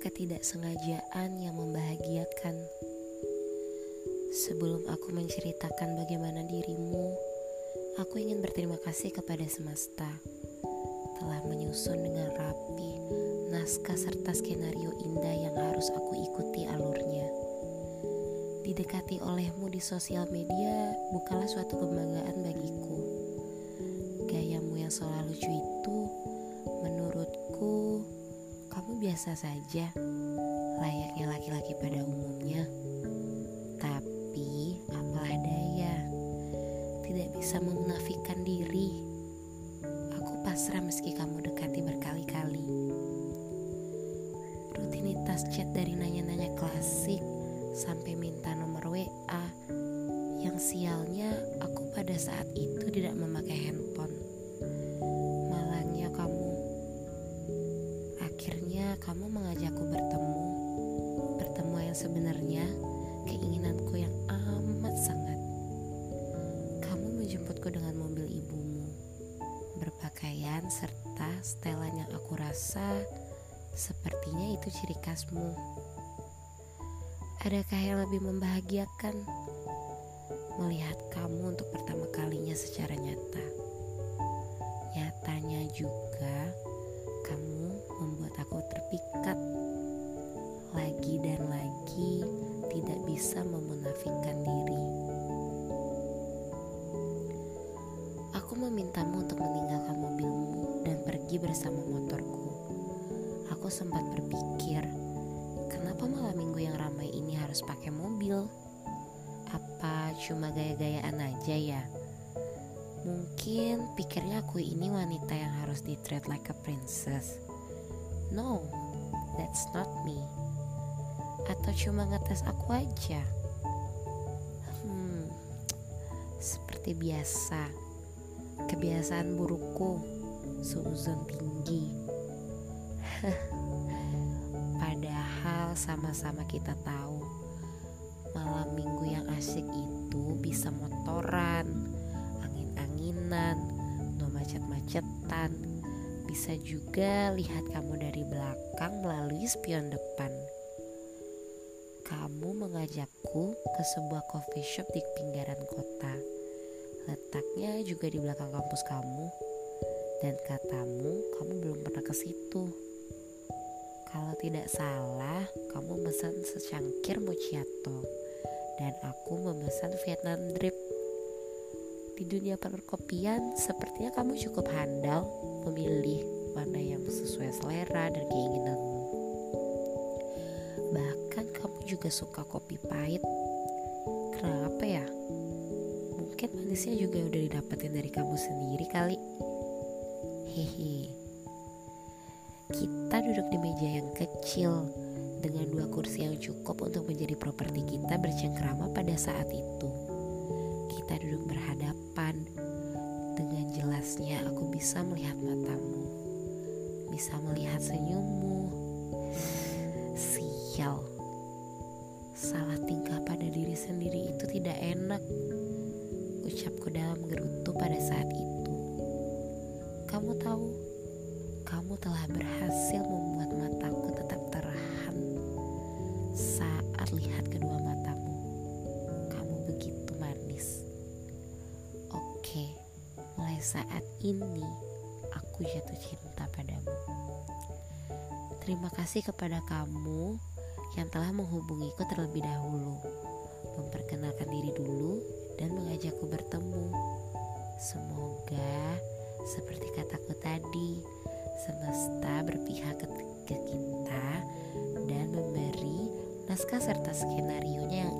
ketidaksengajaan yang membahagiakan. Sebelum aku menceritakan bagaimana dirimu, aku ingin berterima kasih kepada semesta telah menyusun dengan rapi naskah serta skenario indah yang harus aku ikuti alurnya. Didekati olehmu di sosial media bukanlah suatu kebanggaan bagiku. Gayamu yang selalu lucu biasa saja, layaknya laki-laki pada umumnya. Tapi apalah daya, tidak bisa memunafikan diri. Aku pasrah meski kamu dekati berkali-kali. Rutinitas chat dari nanya-nanya klasik sampai minta nomor WA. Yang sialnya aku pada saat itu tidak memakai handphone kamu mengajakku bertemu, bertemu yang sebenarnya keinginanku yang amat sangat. Kamu menjemputku dengan mobil ibumu, berpakaian serta setelan yang aku rasa sepertinya itu ciri khasmu. Adakah yang lebih membahagiakan melihat kamu untuk pertama kalinya secara nyata? Nyatanya juga kamu aku terpikat lagi dan lagi tidak bisa memunafikan diri. Aku memintamu untuk meninggalkan mobilmu dan pergi bersama motorku. Aku sempat berpikir, kenapa malam minggu yang ramai ini harus pakai mobil? Apa cuma gaya-gayaan aja ya? Mungkin pikirnya aku ini wanita yang harus di treat like a princess. No, that's not me. Atau cuma ngetes aku aja. Hmm, seperti biasa. Kebiasaan burukku, seuzon tinggi. Padahal sama-sama kita tahu malam minggu yang asik itu bisa motoran, anginan, no macet-macetan. Bisa juga lihat kamu dari belakang melalui spion depan. Kamu mengajakku ke sebuah coffee shop di pinggiran kota. Letaknya juga di belakang kampus kamu. Dan katamu, kamu belum pernah ke situ. Kalau tidak salah, kamu memesan secangkir macchiato dan aku memesan Vietnam drip di dunia perkopian, sepertinya kamu cukup handal memilih mana yang sesuai selera dan keinginanmu. Bahkan kamu juga suka kopi pahit. Kenapa ya? Mungkin manisnya juga udah didapetin dari kamu sendiri kali. Hehe. Kita duduk di meja yang kecil dengan dua kursi yang cukup untuk menjadi properti kita bercengkrama pada saat itu kita duduk berhadapan, dengan jelasnya aku bisa melihat matamu, bisa melihat senyummu. Sial, salah tingkah pada diri sendiri itu tidak enak. Ucapku dalam gerutu pada saat itu. Kamu tahu, kamu telah berhasil membuat Oke, mulai saat ini aku jatuh cinta padamu. Terima kasih kepada kamu yang telah menghubungiku terlebih dahulu, memperkenalkan diri dulu, dan mengajakku bertemu. Semoga seperti kataku tadi, semesta berpihak ke, kita dan memberi naskah serta skenario yang